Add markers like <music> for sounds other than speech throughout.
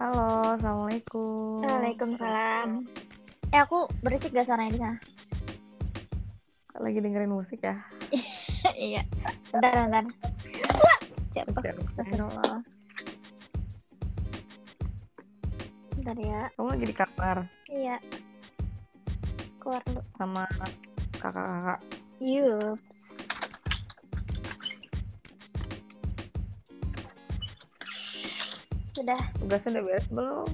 Halo, assalamualaikum. Waalaikumsalam. Eh aku berisik gak suaranya di sana? Lagi dengerin musik ya? <laughs> iya. Bentar, bentar. Wah, jatuh. Oke, Astagfirullah. Bentar ya. Kamu lagi di kamar Iya. Keluar dulu. sama kakak-kakak. Yups. Sudah Tugasnya udah beres belum?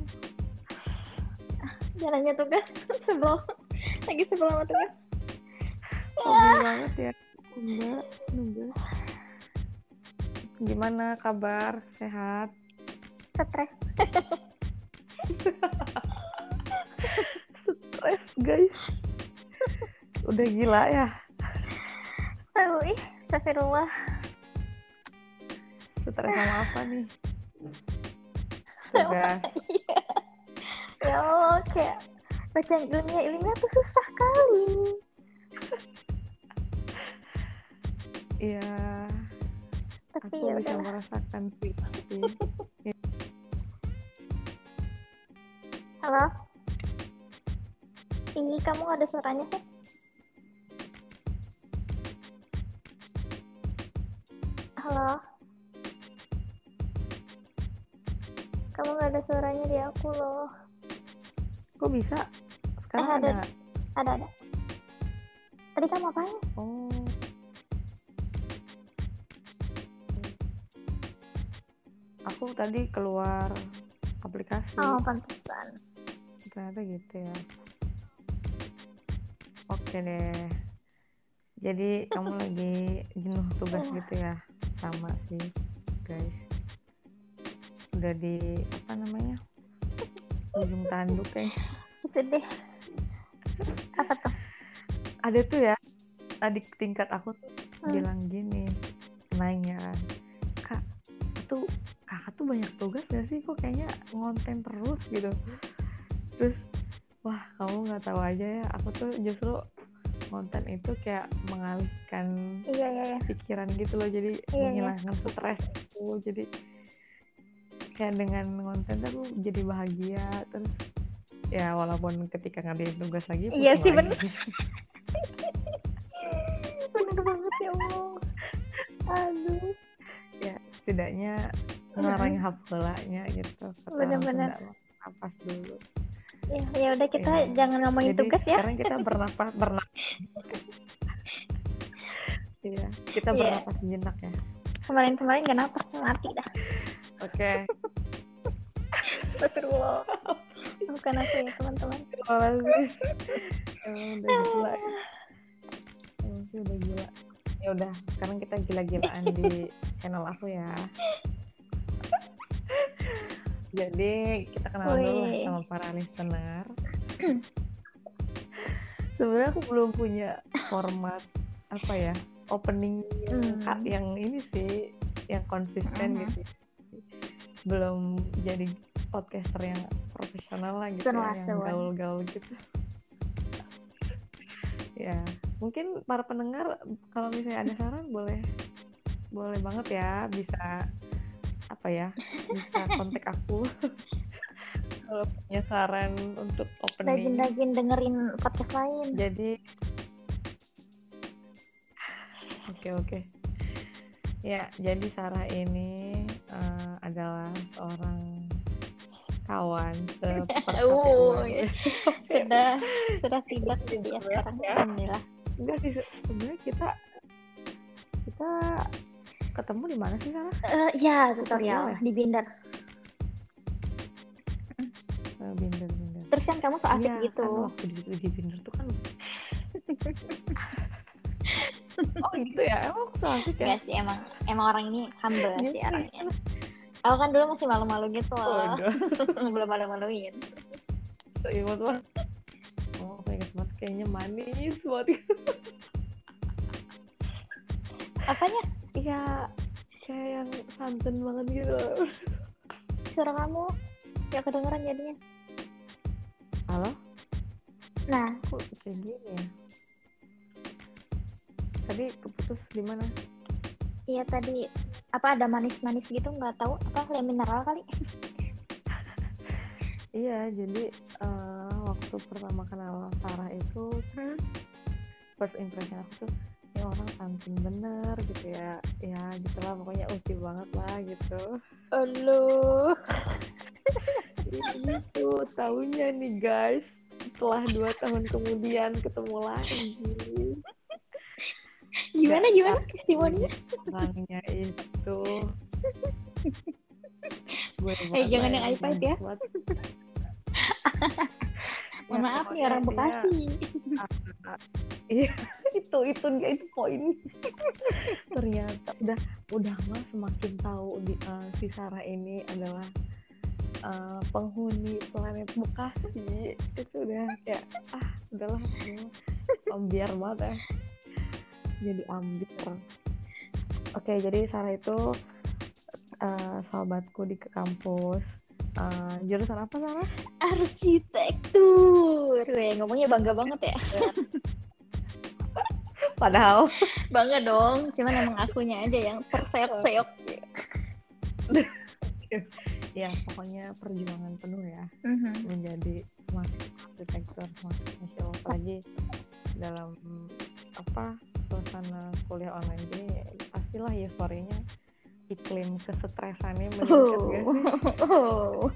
jalannya tugas <laughs> sebel. Lagi sebel sama tugas. Hobi banget ya. Mbak, Mbak. Gimana kabar? Sehat? Stres. <laughs> Stres, guys. Udah gila ya? Tahu ih, astagfirullah. Stres sama apa nih? Tugas. <laughs> Iya. ya Allah, kayak baca dunia ilmiah tuh susah kali. Iya, Tapi aku ya bisa udah. merasakan sih. <laughs> Halo? Ih, kamu ada suaranya sih? Halo? Ada suaranya di aku loh. Kok bisa? Sekarang Eh, ada. ada. Ada, ada. Tadi kamu apain? Oh. Aku tadi keluar aplikasi. Oh, pantesan. Ternyata gitu ya. Oke deh. Jadi kamu lagi jenuh tugas gitu ya? Sama sih, guys. Udah di apa namanya? Ujung tanduk ya. Itu deh. Apa tuh? Ada tuh ya. Adik tingkat aku tuh Hmm. bilang gini nanya kak itu kakak tuh banyak tugas gak sih kok kayaknya ngonten terus gitu terus wah kamu nggak tahu aja ya aku tuh justru konten itu kayak mengalihkan Iya, iya, iya. pikiran gitu loh jadi Iya, iya. menghilangkan stres aku jadi kayak dengan konten tuh aku jadi bahagia terus ya walaupun ketika ngerjain tugas lagi Iya sih, lagi. <laughs> Bener banget ya Allah. Aduh. ya setidaknya ngelarang hafalanya gitu Bener-bener. Sunda, napas dulu Ya, ya udah kita Iya. jangan ngomongin jadi tugas ya. sekarang kita <laughs> bernapas bernapas iya kita Iya. bernapas sejenak ya Kemarin-kemarin gak napas mati dah. oke Astagfirullah. Bukan aku ya teman-teman. terima kasih emang udah gila ya. emang sih udah gila ya udah sekarang kita gila-gilaan di channel aku ya jadi kita kenal dulu lah sama para listener sebenarnya aku belum punya format apa ya opening yang, Hmm. yang ini sih yang konsisten Mhm. gitu belum jadi podcaster yang profesional lah gitu ya, yang gaul-gaul gitu. Ya mungkin para pendengar kalau misalnya ada saran boleh boleh banget ya bisa apa ya bisa <laughs> kontak aku. Kalau punya saran untuk opening. Rajin-rajin dengerin podcast lain. jadi oke oke. Ya jadi Sarah ini eh, adalah seorang kawan Uh, <laughs> <laughs> Sudah sudah tidak jadi ya sekarang. ya. Alhamdulillah. enggak sih se- sebenarnya kita kita ketemu di mana sih Sarah Eh, ya Tutorial ya? di Binder. Eh, binder binder Terus kan kamu so asik Iya, gitu. kan waktu di, di binder tuh kan <laughs> oh gitu ya emang so asik ya Enggak sih emang emang orang ini humble Iya sih. orangnya. Aku kan dulu masih malu-malu gitu loh. Waduh. <laughs> Belum malu-maluin. So, ingat banget. Oh, aku ingat banget kayaknya manis banget. Apanya? Iya, kayak yang santun banget gitu. Suara kamu ya kedengeran jadinya. Halo? Nah, Kok kayak gini ya? Tadi keputus di mana? iya tadi apa ada manis-manis gitu nggak tahu. Apa kayak mineral kali? Iya jadi eh, waktu pertama kenal Sarah itu Hmm. first impression aku tuh ini orang santun bener gitu ya. Ya gitulah pokoknya uci banget lah gitu. Aduh. itu tahunya nih guys. Setelah dua tahun kemudian ketemu lagi Gimana gimana testimoninya? orangnya itu gue Eh, jangan yang iPad ya. <laughs> Mohon maaf nih orang Bekasi. Iya, <laughs> itu itu dia itu poin. <laughs> Ternyata udah udah mah semakin tahu di, eh, si Sarah ini adalah eh, penghuni planet Bekasi. Itu udah kayak ah udahlah mah ambiar banget ya. Jadi ambiar. Oke, jadi Sarah itu eh, sahabatku di kampus. Eh, jurusan apa Sarah? Arsitektur. Weh, ngomongnya bangga banget ya. <laughs> Padahal Bangga dong. Cuman emang akunya aja yang terseok-seok. <laughs> ya pokoknya perjuangan penuh ya Mhm. menjadi mahasiswa arsitektur Allah apalagi dalam apa suasana kuliah online ini pastilah euforinya iklim kesetresannya meningkat gak sih Oh.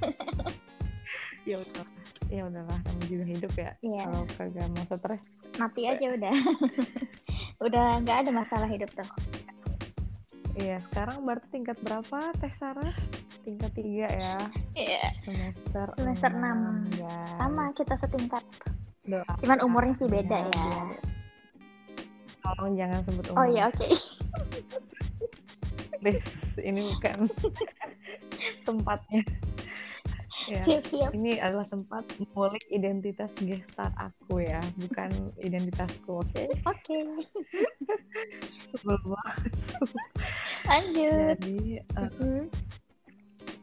<laughs> ya udah ya udahlah kamu juga hidup ya Iya. kalau kagak mau stres Mati aja udah. <laughs> udah nggak ada masalah hidup tuh. iya sekarang berarti tingkat berapa teh Sarah tingkat tiga ya Iya. semester Semester enam. guys. Sama kita setingkat. Doa. Cuman umurnya sih beda Iya, ya. Tolong jangan sebut umur. Oh iya oke. <laughs> Please, ini bukan <laughs> tempatnya. ya, Siap siap. ini adalah tempat mengulik identitas gestar aku ya, bukan identitasku, oke? Oke. Banget. Lanjut. Jadi, eh, Mhm.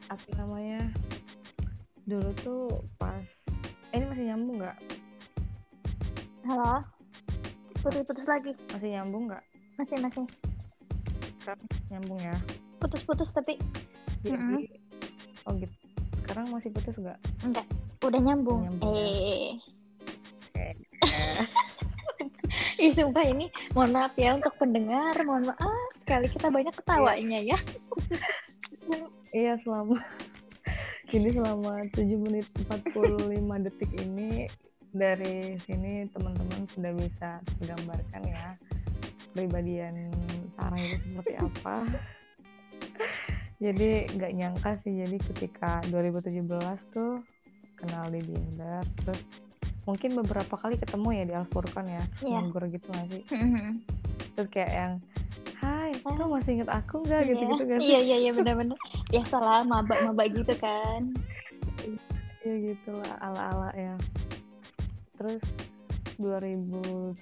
apa namanya? Dulu tuh pas, eh, ini masih nyambung nggak? Halo. Putus-putus lagi. Masih nyambung nggak? Masih masih. Nyambung ya. Putus-putus tapi Jadi, Mm-mm. oh gitu. Sekarang masih putus nggak? enggak. Udah nyambung. Nyambung ya. eh. Oke. <laughs> Ih, sumpah ini mohon maaf ya untuk pendengar, mohon maaf sekali kita banyak ketawanya ya. <laughs> Iya selama Jadi selama 7 menit 45 detik ini dari sini teman-teman sudah bisa menggambarkan ya kepribadian Sarah itu seperti apa. <laughs> jadi nggak nyangka sih jadi ketika 2017 tuh kenal di Binder terus mungkin beberapa kali ketemu ya di Alfurqan ya Iya. nganggur gitu nggak sih <laughs> terus kayak yang Hai, kamu masih inget aku nggak gitu-gitu Iya. kan Iya iya iya benar-benar. Biasalah maba-maba gitu kan. ya gitulah ala-ala ya terus 2019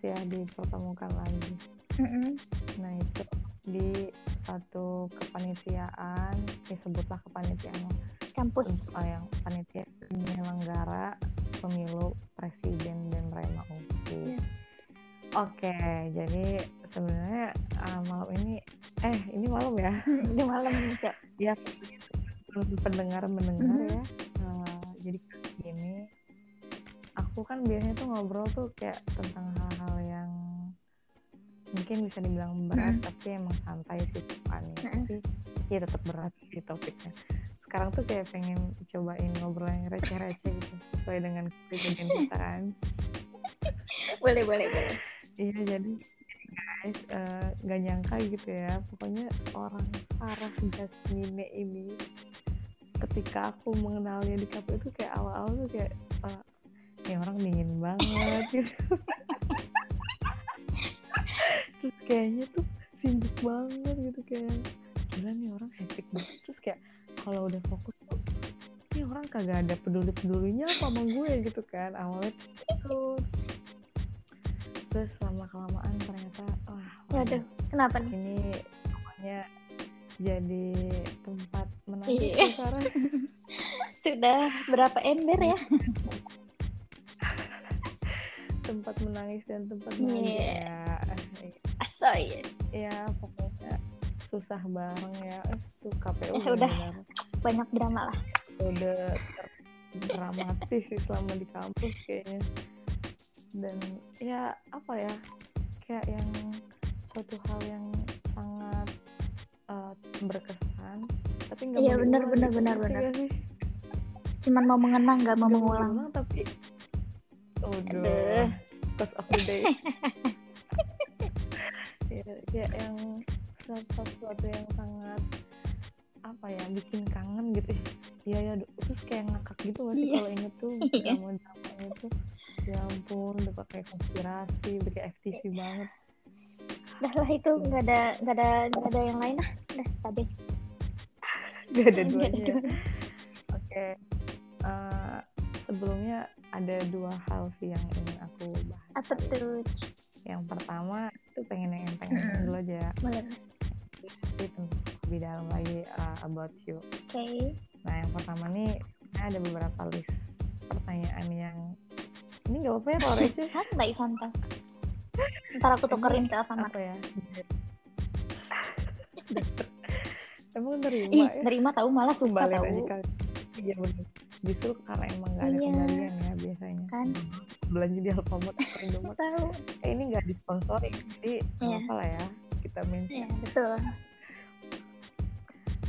ya dipertemukan lagi Mhm. nah itu di satu kepanitiaan disebutlah kepanitiaan Kampus. oh, yang panitia penyelenggara pemilu presiden dan Rema UPI Iya. oke jadi sebenarnya uh, malam ini eh ini malam ya <laughs> Di malam nih, Cok. ya pendengar mendengar Mhm. ya Eh, jadi gini aku kan biasanya tuh ngobrol tuh kayak tentang hal-hal yang mungkin bisa dibilang berat Mhm. tapi emang santai sih bawaannya Mhm. tapi ya tetap berat sih topiknya sekarang tuh kayak pengen cobain ngobrol yang receh-receh gitu sesuai dengan kepribadian <laughs> kita kan Boleh boleh boleh. iya jadi guys eh, nggak nyangka gitu ya pokoknya seorang Sarah Jasmine ini ketika aku mengenalnya di kafe itu kayak awal-awal tuh kayak eh, ini orang dingin banget gitu <laughs> terus kayaknya tuh sibuk banget gitu kayak gila nih orang hektik banget terus kayak kalau udah fokus tuh ini orang kagak ada peduli pedulinya apa sama gue gitu kan awalnya tuh terus lama kelamaan ternyata wah Waduh, kenapa nih? ini pokoknya jadi tempat menangis Iya. ya, Sarah. <laughs> Sudah berapa ember ya? <laughs> tempat menangis dan tempat Iya. bahagia ya Asoy. ya pokoknya susah bareng ya tuh KPU Eh, udah. Banyak drama lah. udah dramatis sih selama di kampus kayaknya dan ya apa ya kayak yang suatu hal yang sangat uh, berkesan tapi nggak Iya, benar, benar, benar, benar. cuman mau mengenang nggak mau mengulang tapi Udah, Aduh. <laughs> cost of the day ya, kayak yang sesuatu yang sangat apa ya bikin kangen gitu. Iya ya terus kayak ngakak gitu gak sih Iya. kalau inget tuh Iya. zaman zaman itu. Ya ampun udah pakai konspirasi udah kayak FTV banget. Dah lah itu nggak ada nggak ada nggak ada yang lain lah. Udah tadi Nggak ada duanya. Oke eh, sebelumnya ada dua hal sih yang ingin aku bahas. Apa tuh? Yang pertama itu pengen yang pengen Mm-mm. dulu aja. Boleh. Itu lebih dalam lagi uh, about you. Oke. Nah yang pertama nih sebenarnya ada beberapa list pertanyaan yang ini gak apa-apa ya kalau <laughs> receh santai santai. Ntar aku tukerin ke Alfamart. Apa ya? <laughs> Emang nerima ih ya? nerima tahu malah sumpah tahu. Iya bener justru karena emang gak ada Iya. kembalian ya biasanya Kan. belanja di Alfamart atau Indomaret tahu eh, ini gak disponsori jadi nggak Iya. apa lah ya kita mention ya betul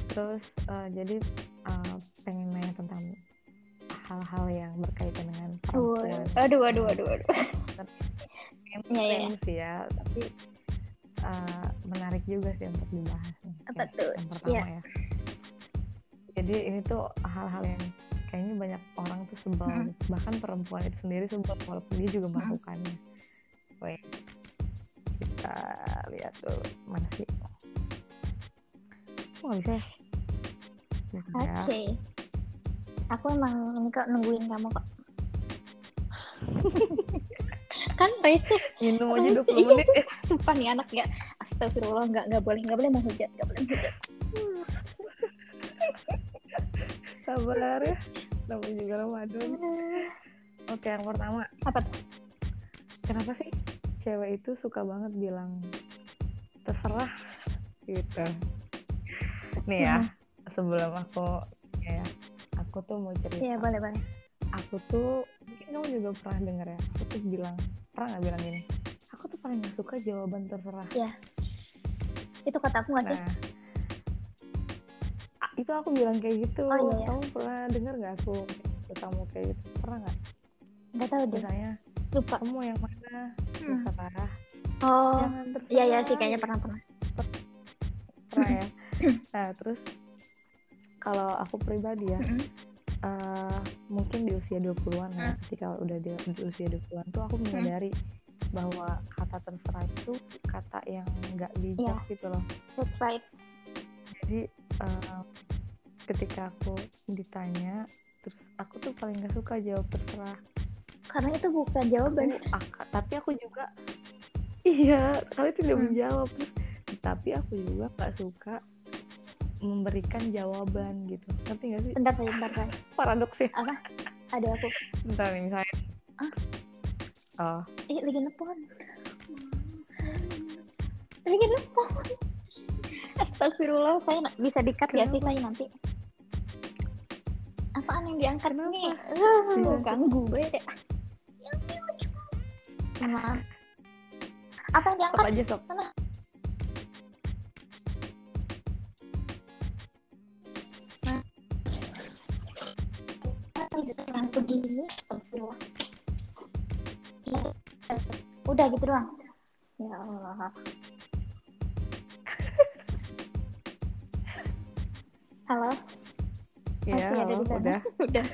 terus eh, jadi eh, pengen nanya tentang hal-hal yang berkaitan dengan perempuan aduh aduh aduh aduh Iya, iya, penting sih ya tapi eh, menarik juga sih untuk dibahas nih Apa tuh? yang pertama Iya. ya jadi ini tuh hal-hal yang kayaknya banyak orang tuh sebel gitu. bahkan perempuan itu sendiri sebel walaupun dia juga melakukannya. Wait, kita lihat dulu mana sih? Kok nggak bisa ya? Ya. oke. Aku emang ini kok nungguin kamu kok. <laughs> Kan receh. Minum aja Receh. 20 Iya, menit. ya sumpah nih anak ya. Astagfirullah nggak nggak boleh nggak boleh menghujat nggak boleh menghujat <laughs> sabar ya. Namanya juga Ramadan. Oke yang pertama. Apa tuh? Kenapa sih cewek itu suka banget bilang terserah gitu? Nih ya sebelum aku ya aku tuh mau cerita. Iya boleh boleh. Aku tuh mungkin kamu juga pernah dengar ya aku tuh bilang pernah nggak bilang gini? Aku tuh paling gak suka jawaban terserah. Itu kata aku nggak sih? Nah a- itu aku bilang kayak gitu. Oh, iya, iya. kamu pernah dengar nggak aku ke kamu kayak gitu? Pernah nggak? Nggak tahu deh. Misalnya lupa. Kamu yang mana? Hmm. terserah. Oh jangan terserah. iya iya sih kayaknya pernah pernah. Pernah ya? <laughs> Nah terus kalau aku pribadi ya eh, mungkin di usia 20-an ya Hmm. ketika udah di, di usia 20-an tuh aku menyadari bahwa kata terserah itu kata yang nggak bijak Iya. gitu loh. That's right. Jadi eh, ketika aku ditanya terus aku tuh paling gak suka jawab terserah. Karena itu bukan jawaban. Aku, ak- tapi aku juga iya kali tidak Hmm. menjawab. Terus tapi aku juga gak suka memberikan jawaban gitu. Ngerti gak sih? Bentar bentar saya <laughs> paradoks ya apa? Ada aku. Bentar nih misalnya Ah? oh. Eh lagi nelfon. Lagi nelfon. Astagfirullah saya bisa dikat ya sih saya nanti apaan yang diangkat nih uh, ganggu gue. Deh Maaf. apa yang diangkat? Aja yang begini Astagfirullah Iya. udah gitu doang. Ya Allah. <laughs> Halo ya Masih ada di sana? udah. <laughs> Udah.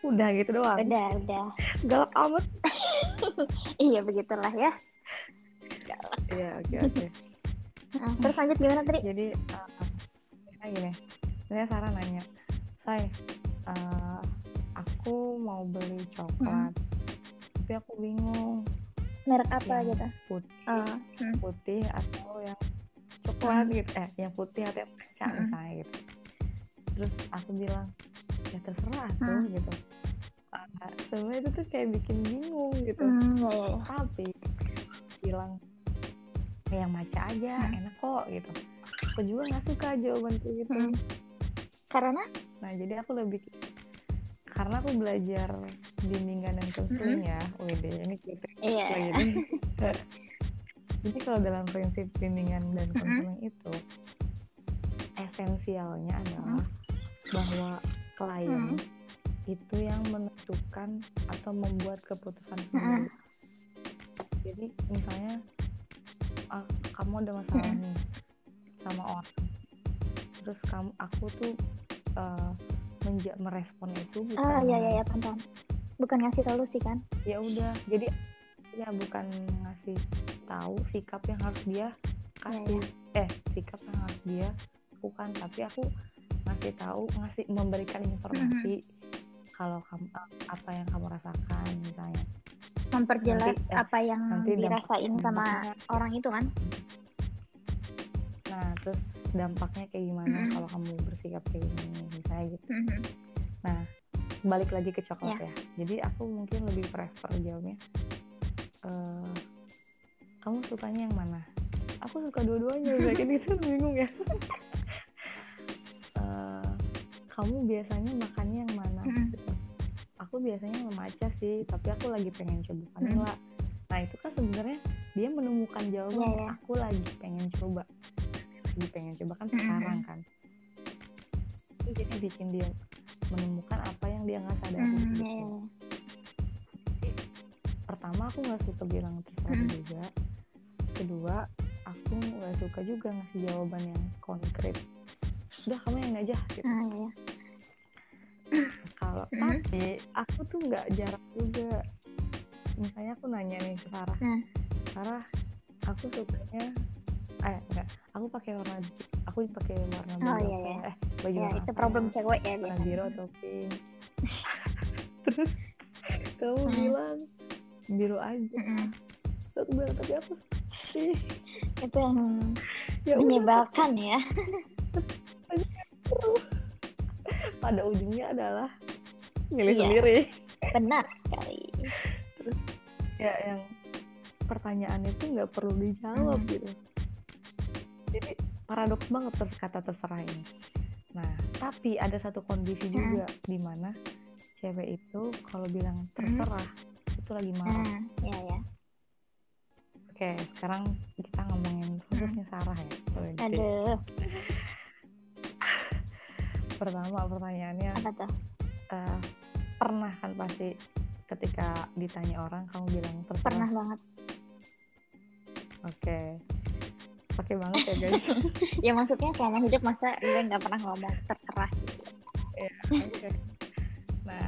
Udah gitu doang? Udah udah. Galak amat. <laughs> Iya begitulah ya. Iya oke oke. Nah, terus lanjut gimana tadi jadi uh, misalnya gini misalnya Sarah nanya say uh, aku mau beli coklat tapi aku bingung. Merek apa yang gitu? putih oh, hmm. putih atau yang coklat Hmm. gitu. Eh yang putih atau yang kaca Hmm. misalnya gitu terus aku bilang ya terserah tuh Hmm. gitu uh, sebenarnya itu tuh kayak bikin bingung gitu Hmm, tapi bilang "Ya, yang maca aja Hmm. enak kok gitu aku juga nggak suka jawaban kayak gitu Hmm. karena nah jadi aku lebih karena aku belajar bimbingan dan konseling ya WD ini kita Iya. lagi <laughs> nih. jadi kalau dalam prinsip bimbingan dan konseling itu esensialnya adalah bahwa klien itu yang menentukan atau membuat keputusan sendiri jadi misalnya ah, kamu ada masalah Mm-mm. nih sama orang terus kamu aku tuh eh, menja- merespon itu bukan Ah iya iya iya paham. paham. Bukan ngasih solusi kan? ya udah jadi ya bukan ngasih tahu sikap yang harus dia kasih eh sikap yang harus dia lakukan tapi aku ngasih tahu ngasih memberikan informasi kalau kamu apa yang kamu rasakan misalnya Memperjelas Nanti, eh, apa yang nanti dirasain sama dampaknya orang itu kan? nah terus dampaknya kayak gimana Mm-mm. kalau kamu bersikap kayak gini misalnya gitu Mhm. balik lagi ke coklat Ya. ya jadi aku mungkin lebih prefer jawabnya eh, kamu sukanya yang mana aku suka dua-duanya kayak gitu <laughs> bingung ya kamu biasanya makannya yang mana gitu. aku biasanya memaca sih tapi aku lagi pengen coba vanilla nah itu kan sebenarnya dia menemukan jawaban Iya, iya. aku lagi pengen coba lagi pengen coba kan sekarang kan itu jadi bikin dia menemukan apa yang dia nggak sadari Hmm, gitu. iya, iya. pertama aku nggak suka bilang terserah Mm. juga kedua aku nggak suka juga ngasih jawaban yang konkret udah kamu yang aja gitu Ah, iya. Kalau Mm. tapi aku tuh nggak jarang juga misalnya aku nanya nih ke Sarah Hmm. Sarah aku sukanya eh enggak aku pakai warna aku pakai warna biru Oh, iya, iya. ya? eh baju Ya, warna itu problem ya? cewek ya warna biru atau pink <laughs> terus kamu Hmm. bilang biru aja Mm-mm. Terus aku bilang tapi aku sih Itu yang ya menyebalkan ya. <laughs> terus pada ujungnya adalah milih Iya. sendiri Benar sekali. ya yang pertanyaan itu nggak perlu dijawab Hmm. gitu jadi paradoks banget terus kata terserah ini nah tapi ada satu kondisi Hmm. juga di mana cewek itu kalau bilang terserah itu lagi marah Nah, ya ya. oke sekarang kita ngomongin khususnya Sarah ya. Aduh, pertama pertanyaannya apa tuh? eh, pernah kan pasti ketika ditanya orang kamu bilang terserah Pernah banget. oke pakai banget ya guys <laughs> Ya maksudnya selama hidup masa gue nggak pernah ngomong terserah gitu. Ya, oke. Nah,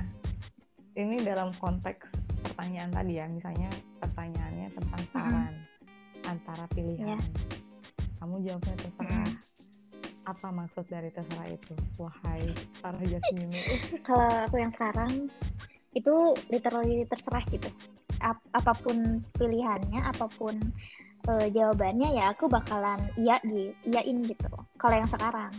ini dalam konteks pertanyaan tadi ya, misalnya pertanyaannya tentang saran antara pilihan. Iya. Kamu jawabnya terserah. Apa maksud dari terserah itu? Wahai para Jasmine. <laughs> Kalau aku yang sekarang itu literally terserah gitu. Ap- apa pun pilihannya, apa pun eh, jawabannya ya aku bakalan iya gitu, iyain gitu. Kalau yang sekarang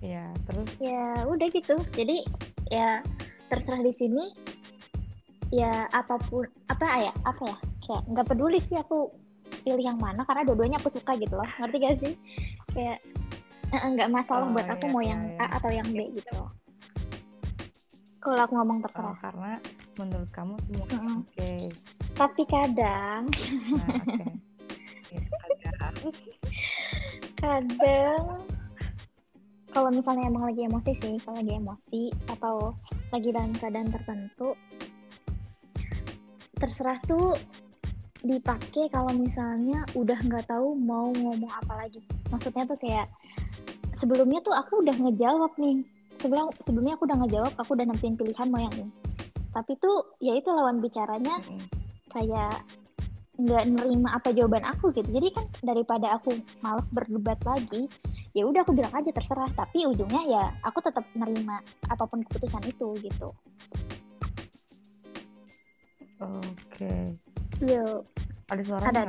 ya, terus ya udah gitu. Jadi ya terserah di sini ya apa pun apa ya apa ya kayak nggak peduli sih aku pilih yang mana karena dua-duanya aku suka gitu loh ngerti gak sih kayak eh, eh, nggak masalah Oh, buat aku iya, mau iya, yang iya. A atau yang B gitu kalau aku ngomong eh, terserah karena menurut kamu semua Mm-mm. oke. tapi kadang Nah, oke. <laughs> Ya, kadang. kadang kalau misalnya emang lagi emosi sih kalau lagi emosi atau lagi dalam keadaan tertentu terserah tuh dipakai kalau misalnya udah nggak tahu mau ngomong apa lagi. Maksudnya tuh kayak sebelumnya tuh aku udah ngejawab nih. Sebelum sebelumnya aku udah ngejawab aku udah nentuin pilihan mau yang ini. Tapi tuh ya itu lawan bicaranya kayak nggak nerima apa jawaban aku gitu. Jadi kan daripada aku males berdebat lagi ya udah aku bilang aja terserah. Tapi ujungnya ya aku tetap nerima apa pun keputusan itu gitu. Oke. yuk Ada suara Ada?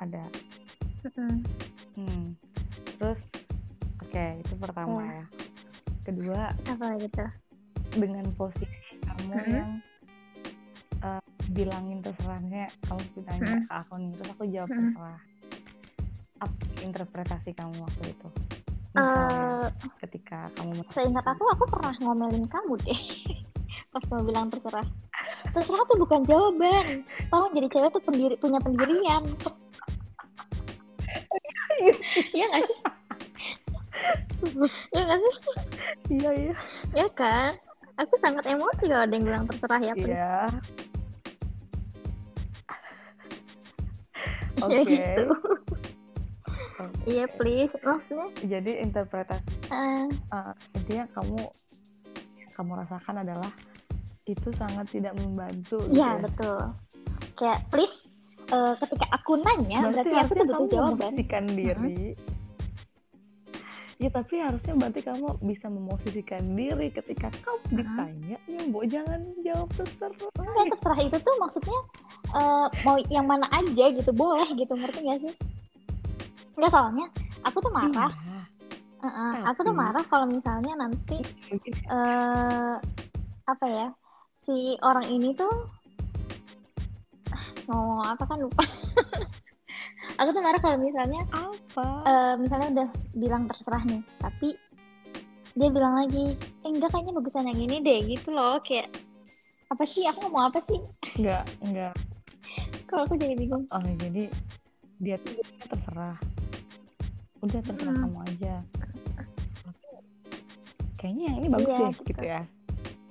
Ada. Mm-mm. Hmm. Terus, oke itu pertama Ya. ya. Kedua, apa gitu dengan posisi kamu Mhm. yang eh, bilangin terserahnya, kamu ditanya Mhm. ke aku nih, terus aku jawab Mhm. terserah. Apa interpretasi kamu waktu itu? misalnya Eh, ketika kamu seingat aku aku pernah ngomelin kamu deh <laughs> pas mau bilang terserah terserah tuh bukan jawaban. Tolong jadi cewek tuh pendiri punya pendirian. Iya nggak sih? Iya nggak sih? Iya iya. Ya kan? Aku sangat emosi kalau ada yang bilang terserah ya iya. Iya <laughs> Oke. gitu. Iya please maksudnya? Jadi interpretasi eh, eh, intinya kamu yang kamu rasakan adalah itu sangat tidak membantu gitu iya ya. betul. Kayak please eh, ketika aku nanya berarti, aku harusnya tuh butuh jawaban. memosisikan diri. Ya tapi harusnya berarti kamu bisa memosisikan diri ketika kamu ditanya ya mbok jangan jawab terserah. Enggak, terserah itu tuh maksudnya eh, mau yang mana aja gitu boleh gitu ngerti gak sih? Enggak soalnya aku tuh marah. Iya. Heeh, aku tuh marah kalau misalnya nanti eh apa ya si orang ini tuh ngomong apa kan lupa. <laughs> Aku tuh marah kalau misalnya apa? eh, misalnya udah bilang terserah nih tapi dia bilang lagi eh enggak kayaknya bagusan yang ini deh gitu loh kayak apa sih? Aku ngomong apa sih? Enggak enggak. <laughs> Kok aku jadi bingung? Oh jadi dia tuh terserah. Udah terserah Hmm. kamu aja. Kayaknya yang ini bagus Iya, deh gitu. gitu ya.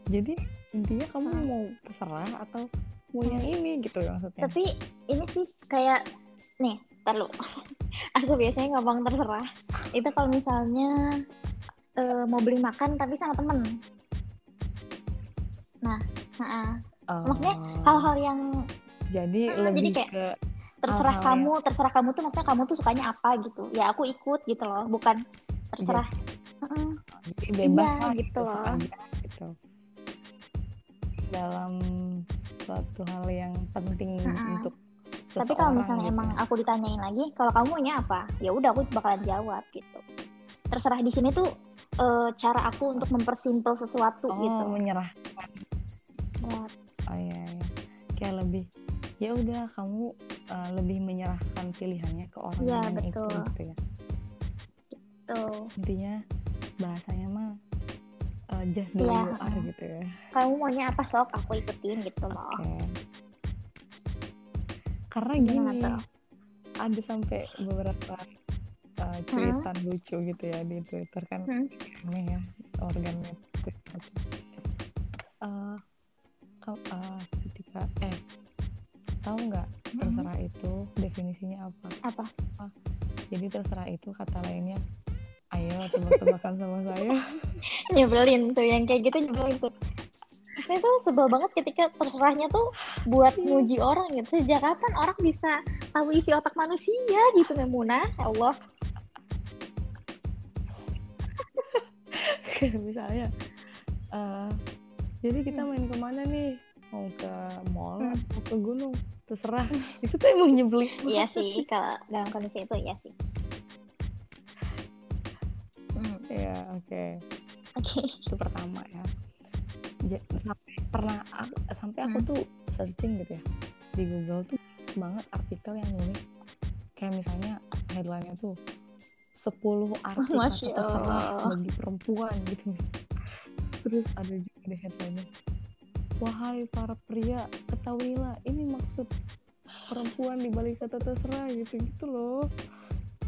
Jadi intinya kamu Hmm. mau terserah atau mau yang ini gitu ya maksudnya. Tapi ini sih kayak nih terlalu <laughs> aku biasanya ngomong terserah. Itu kalau misalnya eh, mau beli makan tapi sama temen. Nah nah, maksudnya Oh, hal-hal yang jadi Hmm, jadi lebih kayak ke terserah Hal-hal kamu terserah kamu tuh maksudnya kamu tuh sukanya apa gitu. Ya aku ikut gitu loh bukan terserah. Heeh. jadi bebas Iya, lah gitu gitu loh. gitu dalam suatu hal yang penting Mm-mm. untuk tapi kalau misalnya gitu emang ya. aku ditanyain lagi kalau kamu maunya apa ya udah aku bakalan jawab gitu terserah di sini tuh eh, cara aku untuk mempersimpel sesuatu oh gitu menyerah Ya, oh iya, iya. kayak lebih ya udah kamu uh, lebih menyerahkan pilihannya ke orang Iya, yang itu betul. gitu ya tuh intinya bahasanya mah uh, just do Iya, you are gitu ya. Kamu maunya apa sok? Aku ikutin gitu loh. Oke. Karena Gimana gini tuh? ada sampai beberapa uh, cuitan lucu gitu ya di Twitter kan. Hmm. aneh ya tuh. Uh, kau- uh, ketika eh tahu nggak Hmm. terserah itu definisinya apa? Apa? Jadi terserah itu kata lainnya ayo tebak-tebakan sama saya. <laughs> Nyebelin tuh yang kayak gitu nyebelin tuh. Saya tuh sebel banget ketika terserahnya tuh buat Iya. nguji orang gitu. Sejak kapan orang bisa tahu isi otak manusia gitu Memuna? Ya Allah. <laughs> Misalnya eh, jadi kita main ke mana nih? Mau ke mall Hmm. atau ke gunung? Terserah. Itu tuh emang nyebelin iya sih kalau dalam kondisi itu iya sih ya oke. Oke. Itu pertama ya. Sampai pernah aku- sampai aku Hmm. tuh searching gitu ya di Google tuh banget artikel yang nulis kayak misalnya headline-nya tuh 10 arti kata Masya terserah bagi perempuan gitu. Terus ada juga di headline-nya wahai para pria ketahuilah ini maksud perempuan di balik kata terserah gitu gitu loh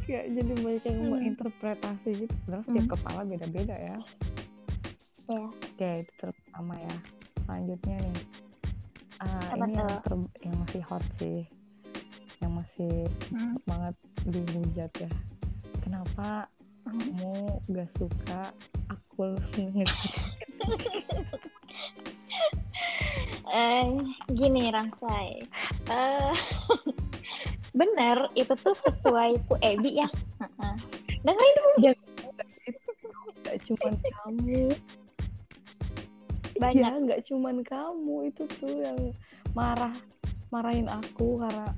kayak jadi banyak yang Hmm. menginterpretasi gitu padahal setiap Hmm. kepala beda-beda ya ya Oke, itu pertama ya. Selanjutnya nih. Apa ini yang, ter- yang masih hot sih. Yang masih Hmm. banget dihujat ya. Kenapa Hmm. kamu gak suka aku <laughs> eh gini Ramsay eh <laughs> bener itu tuh sesuai Bu Ebi ya Heeh. dengerin dulu Ya, gak cuman kamu. banyak Iya, gak cuman kamu itu tuh yang marah marahin aku karena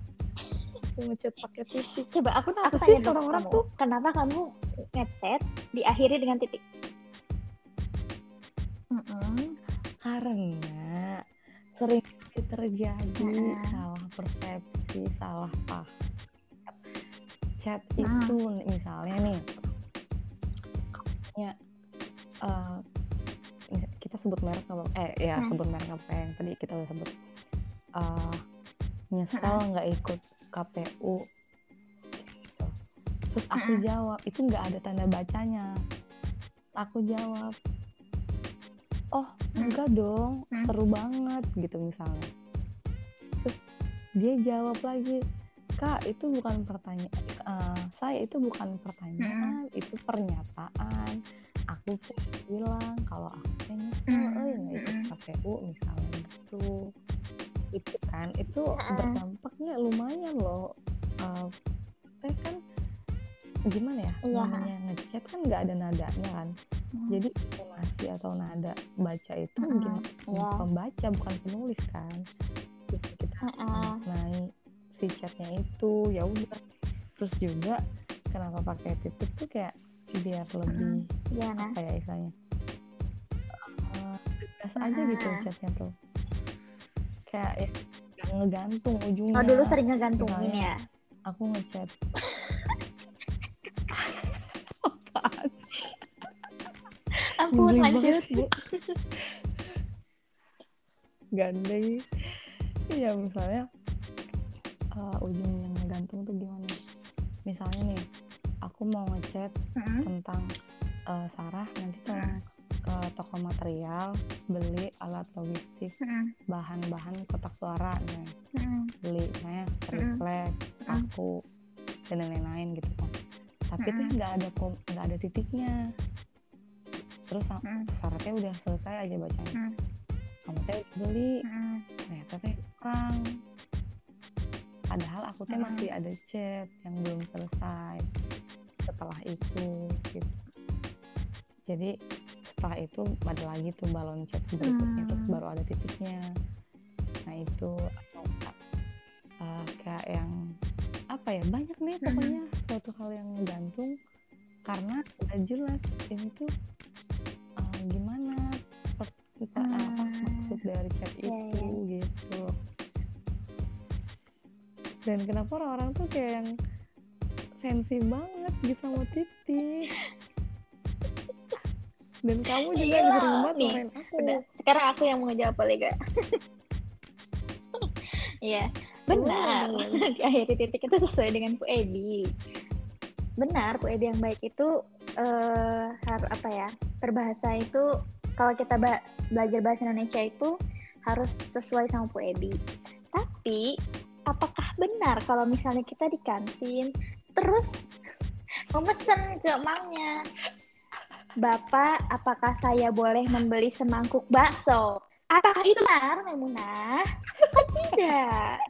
aku ngechat pakai titik. coba aku aku sih orang-orang tuh? kenapa kamu ngechat diakhiri dengan titik Mm-mm. karena sering terjadi Heeh. salah persepsi, salah paham. Chat Hmm. itu misalnya nih, misalnya uh, kita sebut merek apa eh ya hmm. sebut merek apa yang tadi kita udah sebut uh, nyesel hmm. nggak ikut KPU gitu. terus aku hmm. jawab itu nggak ada tanda bacanya aku jawab oh enggak dong seru banget gitu misalnya terus dia jawab lagi kak itu bukan pertanyaan uh, saya itu bukan pertanyaan hmm. itu pernyataan aku tuh bilang kalau aku nyesel hmm. eh nggak ikut KPU misalnya gitu itu kan itu hmm. berdampaknya lumayan loh uh, teh kan gimana ya iya. namanya ngechat kan nggak ada nadanya kan hmm. jadi informasi atau nada baca itu hmm. gimana yeah. pembaca bukan penulis kan kita, kita hmm. naik si chatnya itu ya udah terus juga kenapa pakai titik tuh kayak biar lebih hmm. ya, nah. apa ya istilahnya uh, aja gitu chatnya tuh kayak ya, ngegantung ujungnya oh dulu sering ngegantungin ya aku ngechat ampun lanjut <laughs> gandeng iya misalnya uh, ujung yang gantung tuh gimana misalnya nih aku mau ngechat mm-hmm. tentang uh, Sarah nanti tolong ke toko material beli alat logistik mm-hmm. bahan-bahan kotak suara nih mm-hmm. beli saya triplek mm-hmm. aku dan lain-lain gitu kan tapi mm-hmm. tuh nggak ada nggak ada titiknya terus mm-hmm. syaratnya udah selesai aja bacanya mm-hmm. kamu teh beli mm-hmm. ternyata teh kurang padahal aku teh hmm. masih ada chat yang belum selesai setelah itu gitu jadi setelah itu ada lagi tuh balon chat berikutnya hmm. terus baru ada titiknya nah itu uh, kayak yang apa ya banyak nih pokoknya hmm. suatu hal yang gantung karena udah jelas ini tuh gimana hmm. apa maksud dari chat iya, itu yeah, yeah. gitu dan kenapa orang-orang tuh kayak yang sensi banget gitu sama titik dan kamu juga iya, sering banget nih, aku udah. sekarang aku yang mau ngejawab boleh gak <laughs> Iya, benar. Oh. <laughs> Akhir titik itu sesuai dengan Bu Edi. Benar, Bu Edi yang baik itu uh, harus apa ya? Berbahasa itu kalau kita belajar bahasa Indonesia itu harus sesuai sama Bu Edi. Tapi apakah benar kalau misalnya kita di kantin terus <laughs> memesan ke emangnya Bapak, apakah saya boleh membeli semangkuk bakso? Apakah itu benar, Memunah? Oh, tidak.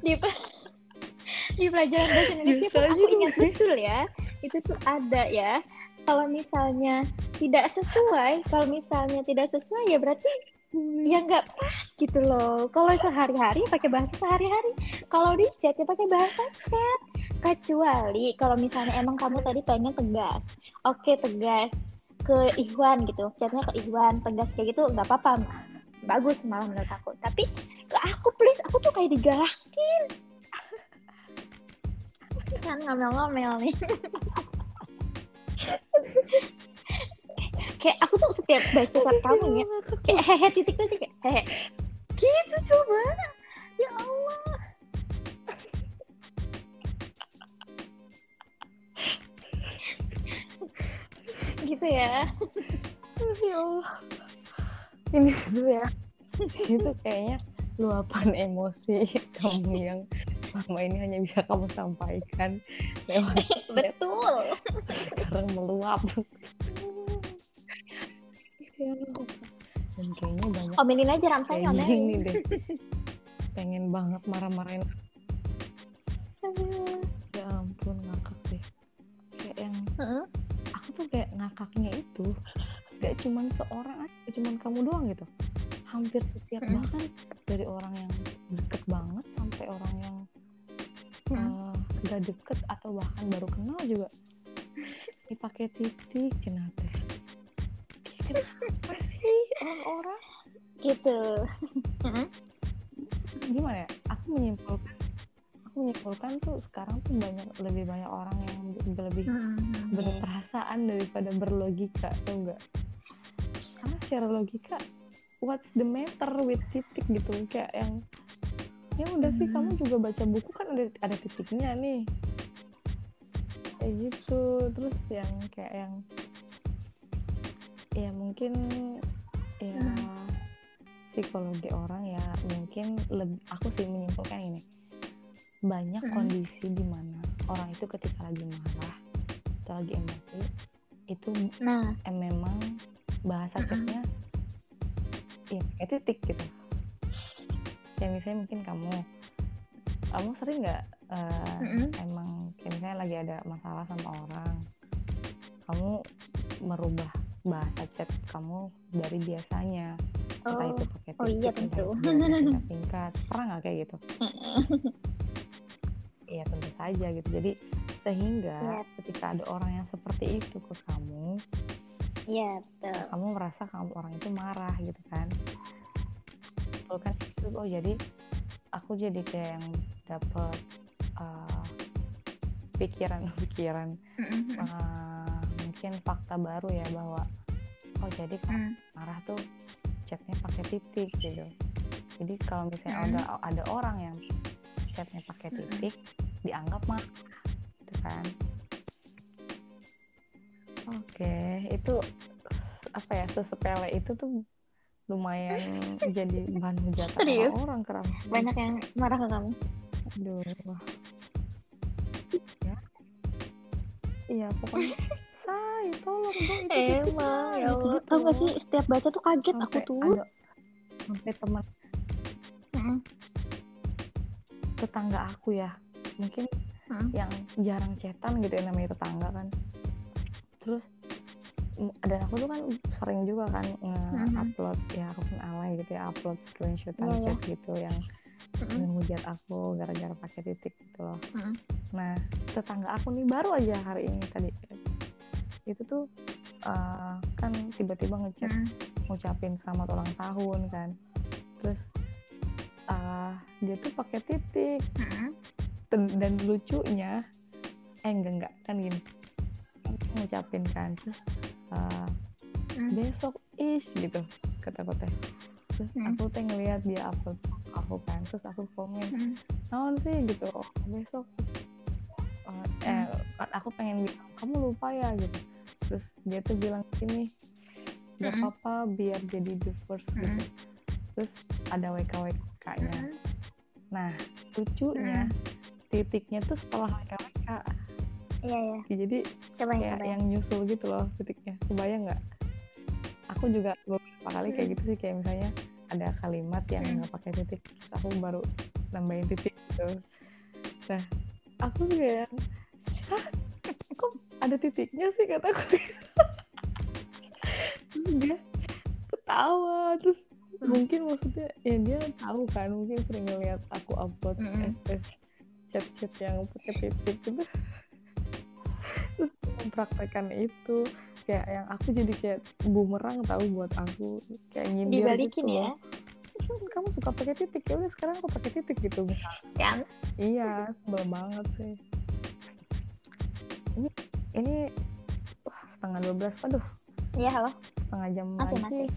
Di, <laughs> di pelajaran bahasa Indonesia pun aku ingat betul ya. Itu tuh ada ya. Kalau misalnya tidak sesuai, kalau misalnya tidak sesuai ya berarti ya nggak pas gitu loh. Kalau sehari-hari pakai bahasa sehari-hari. Kalau di chat ya pakai bahasa chat. Kecuali kalau misalnya emang kamu tadi pengen tegas. Oke tegas ke Ikhwan gitu. Chatnya ke Ikhwan tegas kayak gitu nggak apa-apa. Bagus malah menurut aku. Tapi aku please aku tuh kayak digalakin kan ngomel-ngomel nih. Kayak aku tuh setiap baca chat kamu ya kayak hehe titik tuh kayak hehe. Gitu coba. Ya Allah. Gitu ya. Ya Allah. Ini tuh ya itu kayaknya luapan emosi kamu yang selama ini hanya bisa kamu sampaikan lewat <laughs> betul. Sekarang meluap. Dan kayaknya banyak omelin aja Ramsay omelin. ini deh. Pengen banget marah-marahin. Ya ampun ngakak deh. Kayak yang uh-huh. aku tuh kayak ngakaknya itu gak cuman seorang aja cuman kamu doang gitu. Hampir setiap uh-huh. bahkan dari orang yang deket banget sampai orang yang. Gak deket atau bahkan baru kenal juga. Dipakai titik cenate kenapa sih orang-orang? Gitu. Gimana ya? Aku menyimpulkan aku menyimpulkan tuh sekarang tuh banyak lebih banyak orang yang lebih Hmm, berperasaan daripada berlogika tuh enggak karena secara logika what's the matter with titik gitu? Kayak yang ya udah sih Hmm. kamu juga baca buku kan ada ada titiknya nih kayak gitu terus yang kayak yang ya mungkin ya Hmm. psikologi orang ya mungkin lebih aku sih menyimpulkan ini banyak Hmm. kondisi di mana orang itu ketika lagi marah atau lagi emosi itu Nah, eh, memang bahasa Mm-mm. chatnya ya pakai titik gitu kayak misalnya mungkin kamu kamu sering nggak eh, Mm-mm. emang kayak misalnya lagi ada masalah sama orang kamu merubah bahasa chat kamu dari biasanya entah oh, itu pakai oh iya, entah tentu. singkat-singkat <laughs> pernah nggak kayak gitu Iya tentu saja gitu. Jadi sehingga Iya. ketika ada orang yang seperti itu ke kamu, iya betul. kamu merasa kamu orang itu marah gitu kan? Betul kan itu oh jadi aku jadi kayak yang dapat uh, pikiran-pikiran uh, mungkin fakta baru ya bahwa oh jadi Mm. marah tuh chatnya pakai titik gitu. Jadi kalau misalnya Mm. ada ada orang yang chatnya pakai Mm-mm. titik dianggap marah gitu kan. Oke, itu apa ya sesepele itu tuh lumayan jadi bahan hujatan Serius? orang keras. Banyak yang marah ke kamu. Aduh. Ya. Iya, pokoknya <laughs> say, tolong dong itu Emang ya Allah. gitu-gitu Tahu gak loh. sih setiap baca tuh kaget aku Sampai tuh. ada sampai teman Mm-mm. tetangga aku ya mungkin Mm. yang jarang cetan gitu ya namanya tetangga kan terus dan aku tuh kan sering juga kan nge-upload ya aku pun alay gitu ya upload screenshotan Iya, iya. chat gitu yang menghujat aku gara-gara pakai titik gitu loh Mm-mm. nah tetangga aku nih baru aja hari ini tadi itu tuh eh, kan tiba-tiba ngechat Mm. ngucapin selamat ulang tahun kan terus eh, dia tuh pakai titik Mm-mm. dan, dan lucunya eh enggak enggak kan gini ngucapin kan terus Mm. besok ish gitu kata aku teh terus Hmm. aku teh ngeliat dia upload aku kan terus aku komen Mm. naon sih? Gitu oh, besok. Eh, eh aku pengen bilang kamu lupa ya? Gitu. Terus dia tuh bilang gini gak apa-apa biar jadi the first gitu. Terus ada WKWK nya Mm. nah lucunya Mm. titiknya tuh setelah WKWK Iya ya. jadi Coba yang kayak coba. yang nyusul gitu loh titiknya kebayang nggak aku juga beberapa kali kayak Hmm. gitu sih kayak misalnya ada kalimat yang Hmm. nggak pakai titik terus aku baru nambahin titik gitu nah aku kayak hah kok ada titiknya sih kataku terus dia ketawa terus Hmm. mungkin maksudnya ya dia tahu kan mungkin sering ngeliat aku upload Mm-mm. SS chat-chat yang pakai titik gitu terus mempraktekkan itu kayak yang aku jadi kayak bumerang tahu buat aku kayak nyindir Dibalikin gitu ya. loh. "Hmm, kamu suka pakai titik ya udah sekarang aku pakai titik gitu Kan? iya sebel banget sih ini ini wah setengah dua belas aduh Iya halo. setengah jam Masih, lagi masih.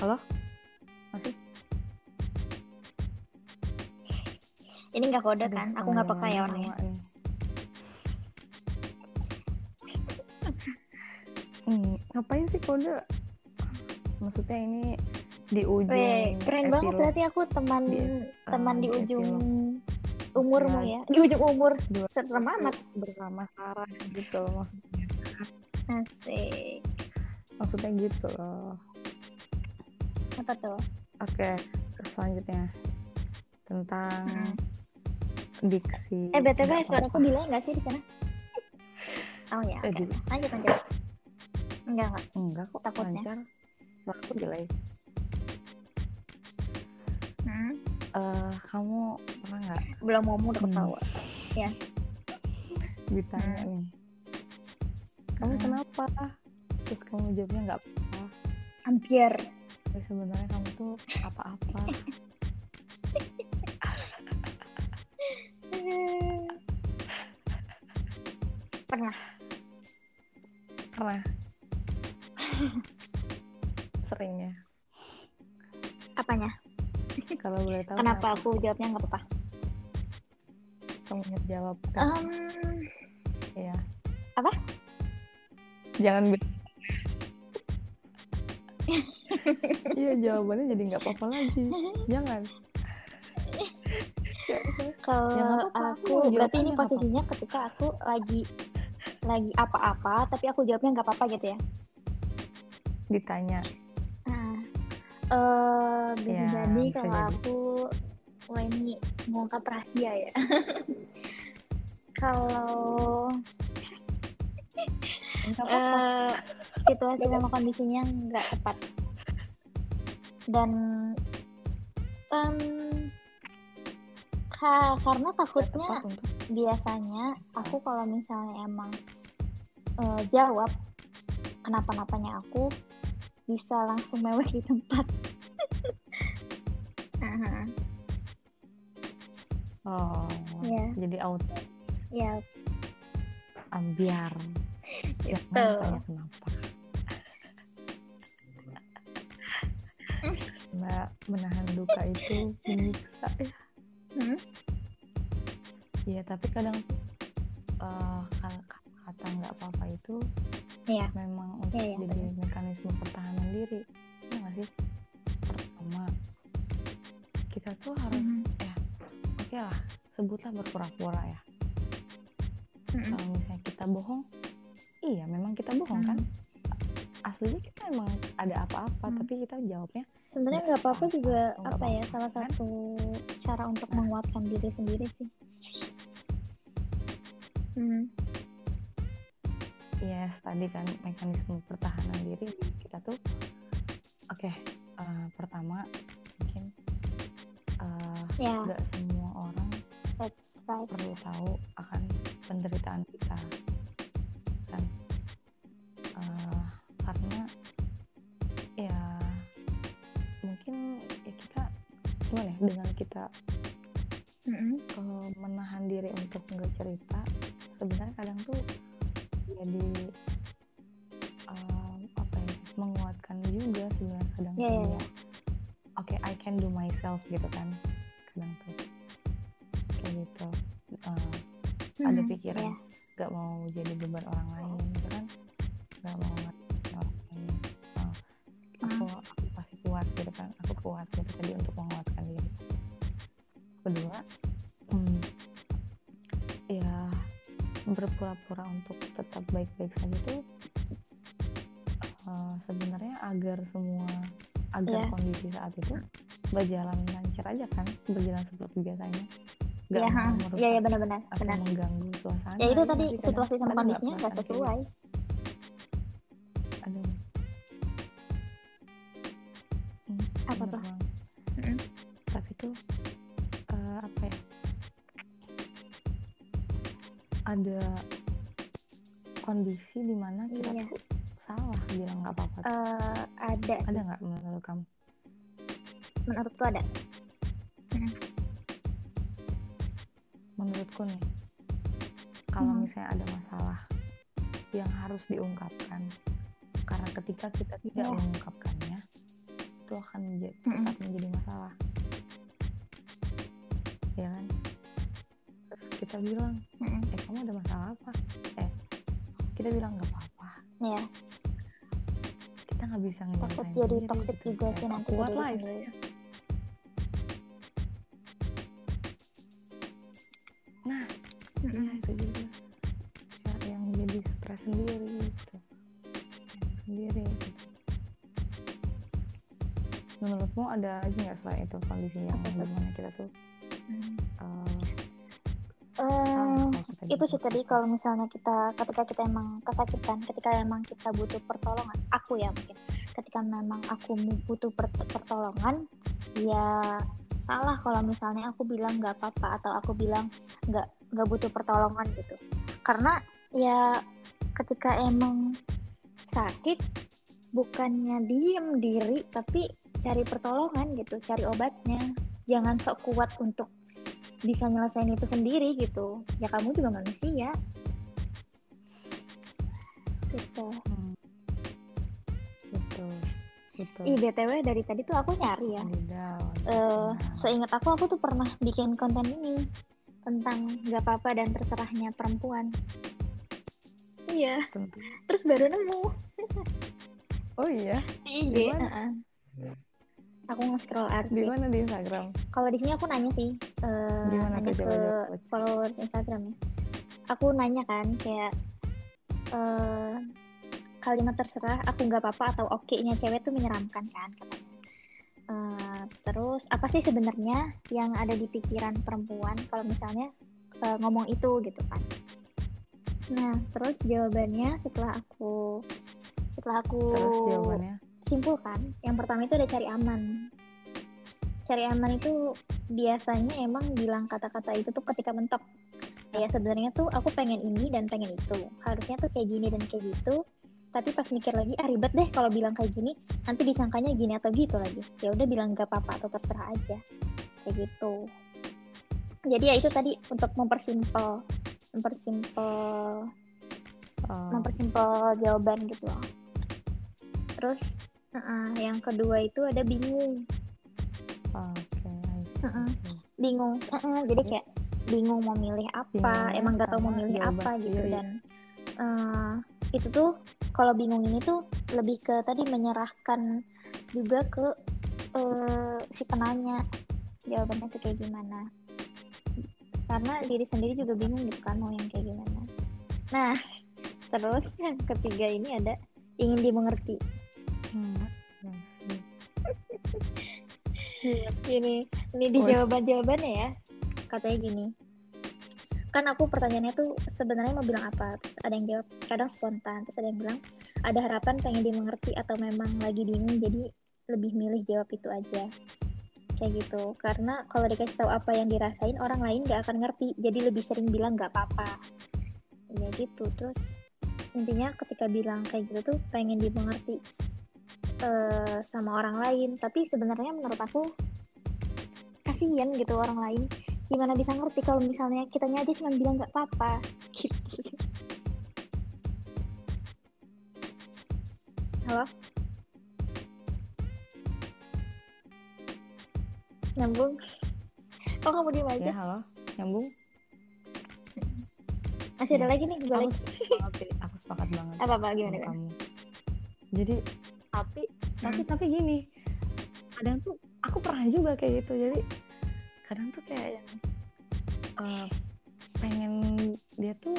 halo masih Ini nggak kode kan? Aku nggak peka ya orangnya. Hmm, ngapain sih kode? Maksudnya ini di ujung Weh, keren banget epilog berarti aku teman Di- teman ah, di ujung epilog. umurmu Ya. ya. Di ujung umur. Serem amat. bersama Sarah gitu loh maksudnya. Asik. Maksudnya gitu loh. Apa tuh? Oke, terus selanjutnya tentang Hmm. diksi. Eh BTW suara aku delay nggak sih di sana? Oh ya, Eh, oke. Lanjut lanjut. Enggak, enggak. Enggak kok, Takutnya. lancar. Suara aku jelek. Hmm? Uh, kamu pernah nggak? Belum mau udah hmm. ketawa. Iya. Hmm. Ya. Ditanya hmm. nih. Kamu hmm. kenapa? Terus kamu jawabnya nggak apa-apa. Hampir. Tapi sebenarnya kamu tuh apa-apa. <laughs> <laughs> pernah. Pernah Sering ya. Apanya? Kalau boleh tahu Kenapa aku jawabnya nggak apa-apa? Kamu ingat jawab. Um, Iya. Apa? Jangan iya jawabannya jadi nggak apa-apa lagi. Jangan. Kalau Ya, aku berarti ini posisinya ketika aku lagi lagi apa-apa tapi aku jawabnya nggak apa-apa gitu ya. Ditanya. Nah, eh bisa Ya, jadi bisa kalau jadi. aku wah ini mengungkap rahasia ya. <laughs> kalau eh situasi sama kondisinya nggak tepat dan em, ka- karena takutnya biasanya aku kalau misalnya emang eh, jawab kenapa-napanya aku bisa langsung mewek di tempat. <laughs> Aha, Oh, Iya. jadi auto ya ambiar. Jangan Itu. tanya kenapa. Mbak menahan duka itu menyiksa ya. Hmm? Iya, tapi kadang tuh eh, kal- kata nggak apa-apa itu Iya. memang untuk Iya, iya, jadi mekanisme pertahanan diri. Ya nggak sih? Pertama, kita tuh harus Mhm. ya oke lah, sebutlah berpura-pura ya. Mm-mm. Kalau misalnya kita bohong, iya memang kita bohong kan? Aslinya kita emang ada apa-apa, Hmm. tapi kita jawabnya Sebenarnya Nggak apa-apa juga nggak apa ya salah kan? satu cara untuk Nah. menguatkan diri sendiri sih. Hmm. Yes tadi kan mekanisme pertahanan diri kita tuh oke eh, pertama mungkin eh, Ya, nggak semua orang that's right. perlu tahu akan penderitaan kita kan Eh, karena ya mungkin ya kita gimana ya dengan kita Mm-mm. kalau menahan diri untuk nggak cerita sebenarnya kadang tuh jadi um, apa ya menguatkan juga sebenarnya kadang Iya, iya, kayak, oke I can do myself gitu kan kadang tuh. Kayak gitu Uh, ada Mhm, pikiran iya. nggak mau jadi beban orang lain gitu kan. Nggak mau berpura-pura untuk tetap baik-baik saja tuh uh, sebenarnya agar semua agar Iya. kondisi saat itu berjalan lancar aja kan berjalan seperti biasanya nggak ha. merusak Iya, iya benar-benar, atau benar. mengganggu suasana Ya itu tadi situasi sama kondisinya nggak kayak gitu. sesuai. aduh Hmm, Apa bener tuh? Mm-mm. tapi tuh eh, apa ya ada kondisi di mana kita Iya. tuh salah bilang nggak apa-apa. Eh, ada ada nggak menurut kamu menurutku ada. menurutku nih kalau Hmm. misalnya ada masalah yang harus diungkapkan karena ketika kita tidak Iya. mengungkapkannya itu akan menjadi, Mm-mm. tetap menjadi masalah ya kan terus kita bilang Mm-mm. eh kamu ada masalah apa kita bilang nggak apa-apa Iya. kita nggak bisa Takut ngerasain jadi sendiri toxic juga Ya, sih nanti kuat lah istilahnya. nah ya itu juga ya, yang jadi stres sendiri gitu sendiri gitu. menurutmu ada aja nggak selain itu kondisi yang di mana kita tuh Mm. eh, itu sih tadi kalau misalnya kita ketika kita emang kesakitan ketika emang kita butuh pertolongan aku ya mungkin ketika memang aku butuh per- pertolongan ya salah kalau misalnya aku bilang nggak apa-apa atau aku bilang nggak nggak butuh pertolongan gitu. Karena ya ketika emang sakit bukannya diem diri tapi cari pertolongan gitu cari obatnya. Jangan sok kuat untuk bisa nyelesain itu sendiri gitu. Ya kamu juga manusia. Gitu. Hmm. betul betul. Ih btw dari tadi tuh aku nyari ya. Nah, seingat aku aku tuh pernah bikin konten ini tentang gak apa-apa dan terserahnya perempuan. Iya. Tentu. terus baru nemu. Oh iya? Di IG Di mana? Aku nge-scroll di arsip mana di Instagram? Kalau di sini aku nanya sih eh, Di mana nanya ke followers Instagram ya. Aku nanya kan kayak eh, kalimat terserah aku nggak apa-apa atau oke nya cewek tuh menyeramkan kan katanya. Eh, terus apa sih sebenarnya yang ada di pikiran perempuan kalau misalnya eh, ngomong itu gitu kan? Nah terus jawabannya setelah aku setelah aku terus jawabannya simpulkan yang pertama itu ada cari aman. Cari aman itu biasanya emang bilang kata-kata itu tuh ketika mentok. Kayak sebenarnya tuh aku pengen ini dan pengen itu. Harusnya tuh kayak gini dan kayak gitu. Tapi pas mikir lagi ah ribet deh kalau bilang kayak gini. Nanti disangkanya gini atau gitu lagi. Ya udah bilang gak apa-apa atau terserah aja. Kayak gitu. Jadi ya itu tadi untuk mempersimpel mempersimpel Oh, mempersimpel jawaban gitu loh. Terus uh-uh, yang kedua itu ada bingung, oke I see. Mm-mm. bingung. Uh-uh, jadi kayak bingung mau milih apa, Bingungnya emang gak tahu mau milih apa gitu sendiri. dan uh, itu tuh kalau bingung ini tuh lebih ke tadi menyerahkan juga ke uh, si penanya jawabannya tuh kayak gimana. Karena diri sendiri juga bingung gitu kan mau yang kayak gimana. Nah, <laughs> terus yang ketiga ini ada ingin dimengerti. Hmm, I see. Gini, ini di Oh, jawaban-jawabannya ya. Katanya gini. Kan aku pertanyaannya tuh sebenarnya mau bilang apa? Terus ada yang jawab kadang spontan, terus ada yang bilang ada harapan pengen dimengerti atau memang lagi bingung jadi lebih milih jawab itu aja. Kayak gitu. Karena kalau dikasih tahu apa yang dirasain orang lain gak akan ngerti, jadi lebih sering bilang gak apa-apa. Ya gitu. Terus intinya ketika bilang kayak gitu tuh pengen dimengerti eh, sama orang lain. Tapi sebenarnya menurut aku kasihan gitu orang lain. Gimana bisa ngerti kalau misalnya kitanya aja cuma bilang nggak apa-apa <laughs> gitu. Halo? Nyambung? Kok kamu diem aja. Ya halo. Nyambung? Masih ada ya. lagi nih gue aku lagi. sepakat aku sepakat banget apa apa gimana? kamu. Jadi tapi tapi tapi gini kadang tuh aku pernah juga kayak gitu jadi kadang tuh kayak yang eh, pengen dia tuh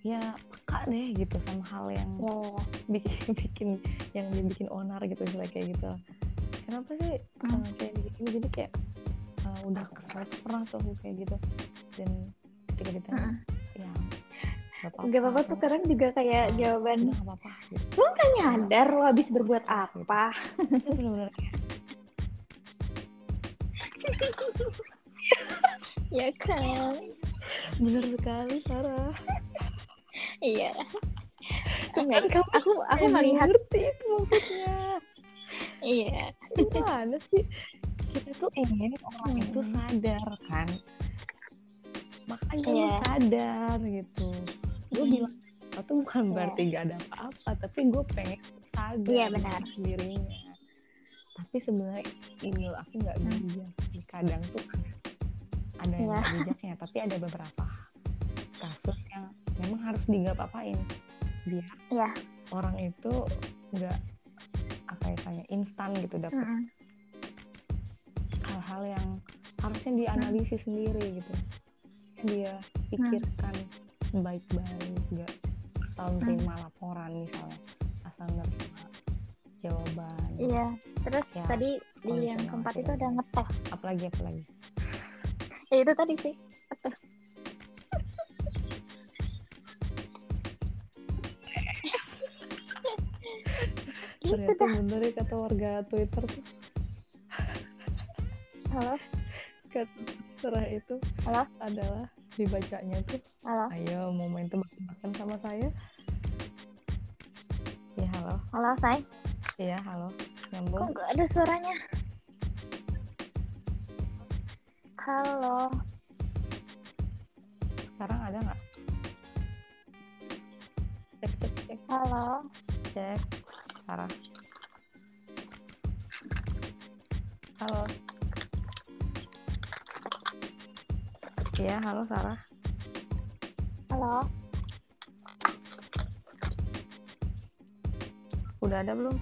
ya peka deh gitu sama hal yang ya ya, ya. bikin <laughs> bikin yang dibikin onar gitu kayak gitu kenapa sih Hmm. eh, kayak gini jadi kayak eh, udah kesel pernah tuh kayak gitu dan ketika ditanya Heeh. ya gak apa-apa Gak tuh kadang juga kayak jawaban gak apa-apa gitu Lu kan nyadar lo habis berbuat Gitu. apa? Itu bener-bener. Kayak, Ya kan? Bener sekali Sarah Iya. Enggak, Kan kamu aku aku kayak melihat ngerti itu maksudnya. Iya. Gimana sih? Kita tuh ingin orang Hmm. itu sadar kan? Makanya lu Iya. sadar gitu gue Hmm. bilang tuh bukan Iya. berarti gak ada apa-apa tapi gue pengen sadar dengan benar. dirinya tapi sebenarnya ini loh aku nggak Hmm. bijak kadang tuh ada yang Iya. nggak bijaknya tapi ada beberapa kasus yang memang harus digap-apain biar Iya. orang itu nggak apa ya kayak instan gitu dapet Mm-mm. hal-hal yang harusnya dianalisis sendiri gitu dia pikirkan baik-baik nggak asal nerima laporan misalnya asal nerima jawaban. Iya Terus Ya, tadi di yang keempat itu ada. ngetes. Apalagi apalagi? <laughs> Ya itu tadi sih. <laughs> Gitu ternyata dah. bener ya kata warga Twitter tuh. Halo? <laughs> Kata serah itu Halo? adalah dibacanya tuh Halo. Ayo mau main tebak-tebakan sama saya? Ya halo. Halo say iya halo. Kok nyambung gak ada suaranya? Halo. Sekarang ada nggak? Cek cek cek. Halo. Cek. Sarah. Halo. Iya, halo Sarah. Halo. Udah ada belum?